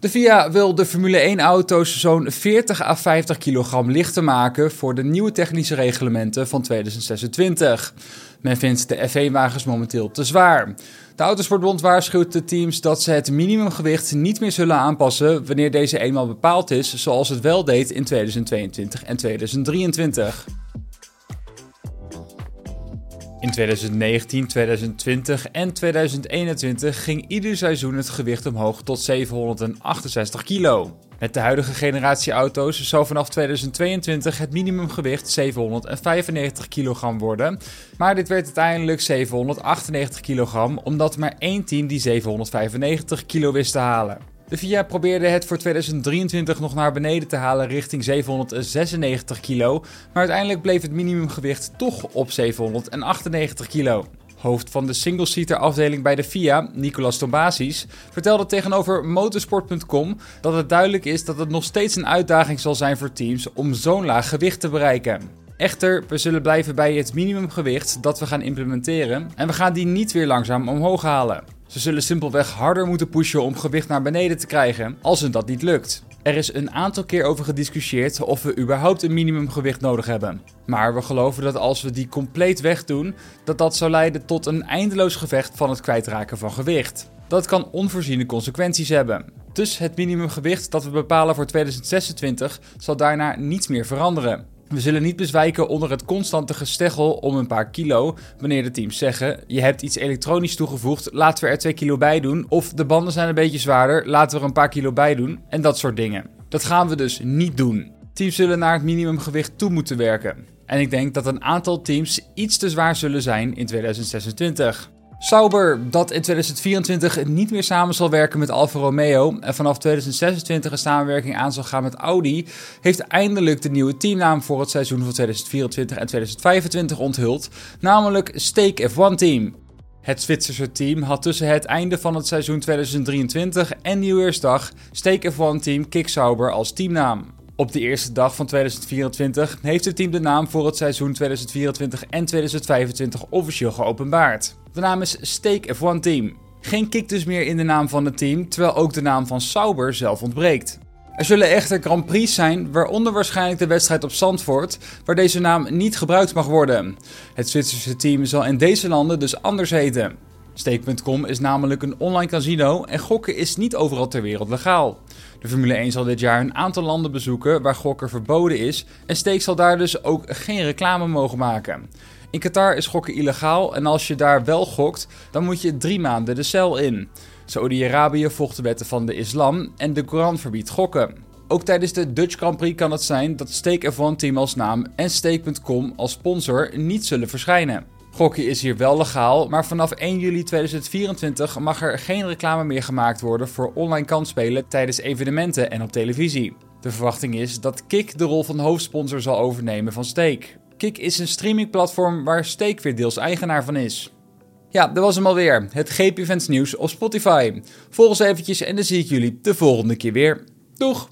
De FIA wil de Formule 1-auto's zo'n 40 à 50 kilogram lichter maken voor de nieuwe technische reglementen van 2026. Men vindt de F1-wagens momenteel te zwaar. De Autosportbond waarschuwt de teams dat ze het minimumgewicht niet meer zullen aanpassen wanneer deze eenmaal bepaald is, zoals het wel deed in 2022 en 2023. In 2019, 2020 en 2021 ging ieder seizoen het gewicht omhoog tot 768 kilo. Met de huidige generatie auto's zou vanaf 2022 het minimumgewicht 795 kilogram worden. Maar dit werd uiteindelijk 798 kilogram, omdat maar één team die 795 kilo wist te halen. De FIA probeerde het voor 2023 nog naar beneden te halen richting 796 kilo, maar uiteindelijk bleef het minimumgewicht toch op 798 kilo. Hoofd van de single-seater afdeling bij de FIA, Nicolas Tombasis, vertelde tegenover motorsport.com dat het duidelijk is dat het nog steeds een uitdaging zal zijn voor teams om zo'n laag gewicht te bereiken. Echter, we zullen blijven bij het minimumgewicht dat we gaan implementeren en we gaan die niet weer langzaam omhoog halen. Ze zullen simpelweg harder moeten pushen om gewicht naar beneden te krijgen als het dat niet lukt. Er is een aantal keer over gediscussieerd of we überhaupt een minimumgewicht nodig hebben. Maar we geloven dat als we die compleet wegdoen, dat dat zou leiden tot een eindeloos gevecht van het kwijtraken van gewicht. Dat kan onvoorziene consequenties hebben. Dus het minimumgewicht dat we bepalen voor 2026 zal daarna niets meer veranderen. We zullen niet bezwijken onder het constante gesteggel om een paar kilo wanneer de teams zeggen: je hebt iets elektronisch toegevoegd, laten we er 2 kilo bij doen. Of de banden zijn een beetje zwaarder, laten we er een paar kilo bij doen. En dat soort dingen. Dat gaan we dus niet doen. Teams zullen naar het minimumgewicht toe moeten werken. En ik denk dat een aantal teams iets te zwaar zullen zijn in 2026. Sauber, dat in 2024 niet meer samen zal werken met Alfa Romeo en vanaf 2026 een samenwerking aan zal gaan met Audi, heeft eindelijk de nieuwe teamnaam voor het seizoen van 2024 en 2025 onthuld, namelijk Stake F1 Team. Het Zwitserse team had tussen het einde van het seizoen 2023 en Nieuwjaarsdag Stake F1 Team Kick Sauber als teamnaam. Op de eerste dag van 2024 heeft het team de naam voor het seizoen 2024 en 2025 officieel geopenbaard. De naam is Stake F1 Team. Geen kick dus meer in de naam van het team, terwijl ook de naam van Sauber zelf ontbreekt. Er zullen echter Grand Prix zijn, waaronder waarschijnlijk de wedstrijd op Zandvoort, waar deze naam niet gebruikt mag worden. Het Zwitserse team zal in deze landen dus anders heten. Stake.com is namelijk een online casino en gokken is niet overal ter wereld legaal. De Formule 1 zal dit jaar een aantal landen bezoeken waar gokken verboden is en Stake zal daar dus ook geen reclame mogen maken. In Qatar is gokken illegaal en als je daar wel gokt, dan moet je drie maanden de cel in. Saudi-Arabië volgt de wetten van de islam en de Koran verbiedt gokken. Ook tijdens de Dutch Grand Prix kan het zijn dat Stake F1 Team als naam en Stake.com als sponsor niet zullen verschijnen. Gokken is hier wel legaal, maar vanaf 1 juli 2024 mag er geen reclame meer gemaakt worden voor online kansspelen tijdens evenementen en op televisie. De verwachting is dat Kik de rol van hoofdsponsor zal overnemen van Stake. Kik is een streamingplatform waar Stake weer deels eigenaar van is. Ja, dat was hem alweer. Het GP Events nieuws op Spotify. Volg ons eventjes en dan zie ik jullie de volgende keer weer. Doeg!